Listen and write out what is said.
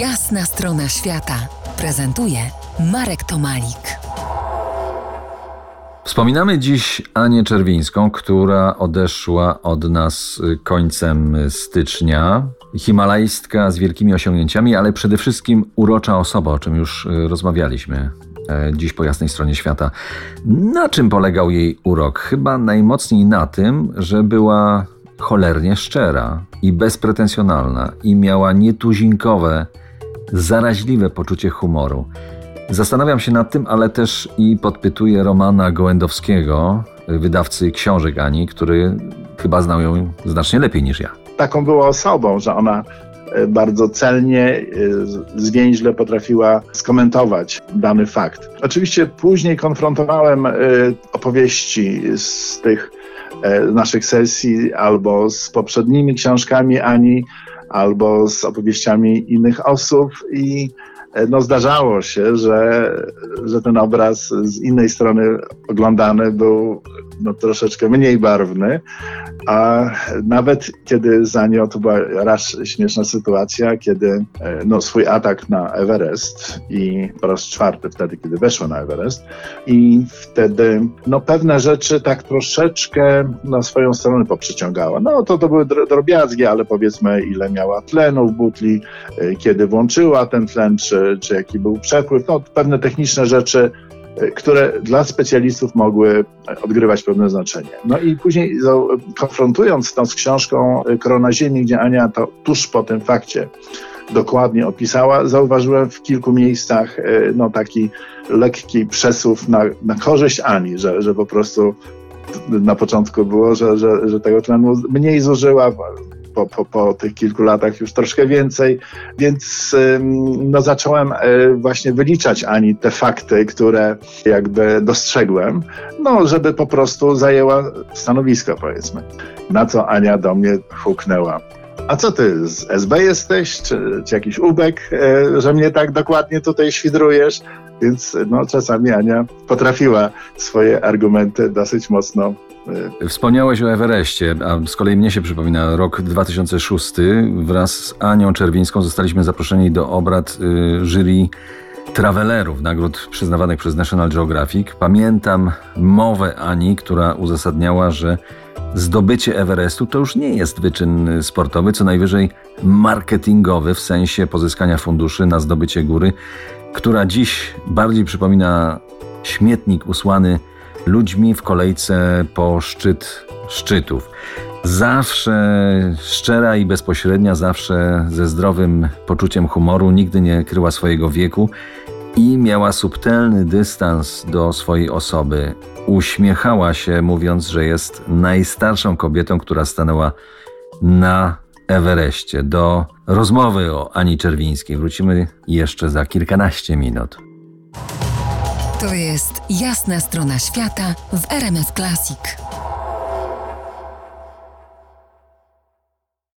Jasna strona świata prezentuje Marek Tomalik. Wspominamy dziś Anię Czerwińską, która odeszła od nas końcem stycznia. Himalajstka z wielkimi osiągnięciami, ale przede wszystkim urocza osoba, o czym już y, rozmawialiśmy e, dziś po jasnej stronie świata. Na czym polegał jej urok? Chyba najmocniej na tym, że była cholernie szczera i bezpretensjonalna i miała nietuzinkowe, zaraźliwe poczucie humoru. Zastanawiam się nad tym, ale też i podpytuję Romana Gołędowskiego, wydawcy książek Ani, który chyba znał ją znacznie lepiej niż ja. Taką była osobą, że ona e, bardzo celnie, e, zwięźle potrafiła skomentować dany fakt. Oczywiście później konfrontowałem e, opowieści z tych naszych sesji albo z poprzednimi książkami Ani, albo z opowieściami innych osób i no zdarzało się, że, że ten obraz z innej strony oglądany był no, troszeczkę mniej barwny, a nawet kiedy za nią to była raz śmieszna sytuacja, kiedy e, no, swój atak na Everest i po raz czwarty wtedy, kiedy weszła na Everest i wtedy no, pewne rzeczy tak troszeczkę na swoją stronę poprzyciągała. No to to były drobiazgi, ale powiedzmy ile miała tlenu w butli, e, kiedy włączyła ten tlen, czy, czy jaki był przepływ, no pewne techniczne rzeczy które dla specjalistów mogły odgrywać pewne znaczenie. No i później konfrontując to z książką Korona Ziemi, gdzie Ania to tuż po tym fakcie dokładnie opisała, zauważyłem w kilku miejscach e, no, taki lekki przesuw na, na korzyść Ani, że, że po prostu na początku było, że, że, że tego tlenu mniej zużyła, po, po, po tych kilku latach już troszkę więcej, więc no, zacząłem e, właśnie wyliczać Ani te fakty, które jakby dostrzegłem, no, żeby po prostu zajęła stanowisko, powiedzmy. Na co Ania do mnie huknęła. A co ty, z SB jesteś, czy, czy jakiś ubek, e, że mnie tak dokładnie tutaj świdrujesz? Więc no, czasami Ania potrafiła swoje argumenty dosyć mocno Wspomniałeś o Everestie, a z kolei mnie się przypomina rok 2006. Wraz z Anią Czerwińską zostaliśmy zaproszeni do obrad y, jury travelerów, nagród przyznawanych przez National Geographic. Pamiętam mowę Ani, która uzasadniała, że zdobycie Everestu to już nie jest wyczyn sportowy, co najwyżej marketingowy w sensie pozyskania funduszy na zdobycie góry, która dziś bardziej przypomina śmietnik usłany ludźmi w kolejce po szczyt szczytów. Zawsze szczera i bezpośrednia, zawsze ze zdrowym poczuciem humoru, nigdy nie kryła swojego wieku i miała subtelny dystans do swojej osoby. Uśmiechała się, mówiąc, że jest najstarszą kobietą, która stanęła na Everestie. Do rozmowy o Ani Czerwińskiej wrócimy jeszcze za kilkanaście minut. To jest jasna strona świata w RMS Classic.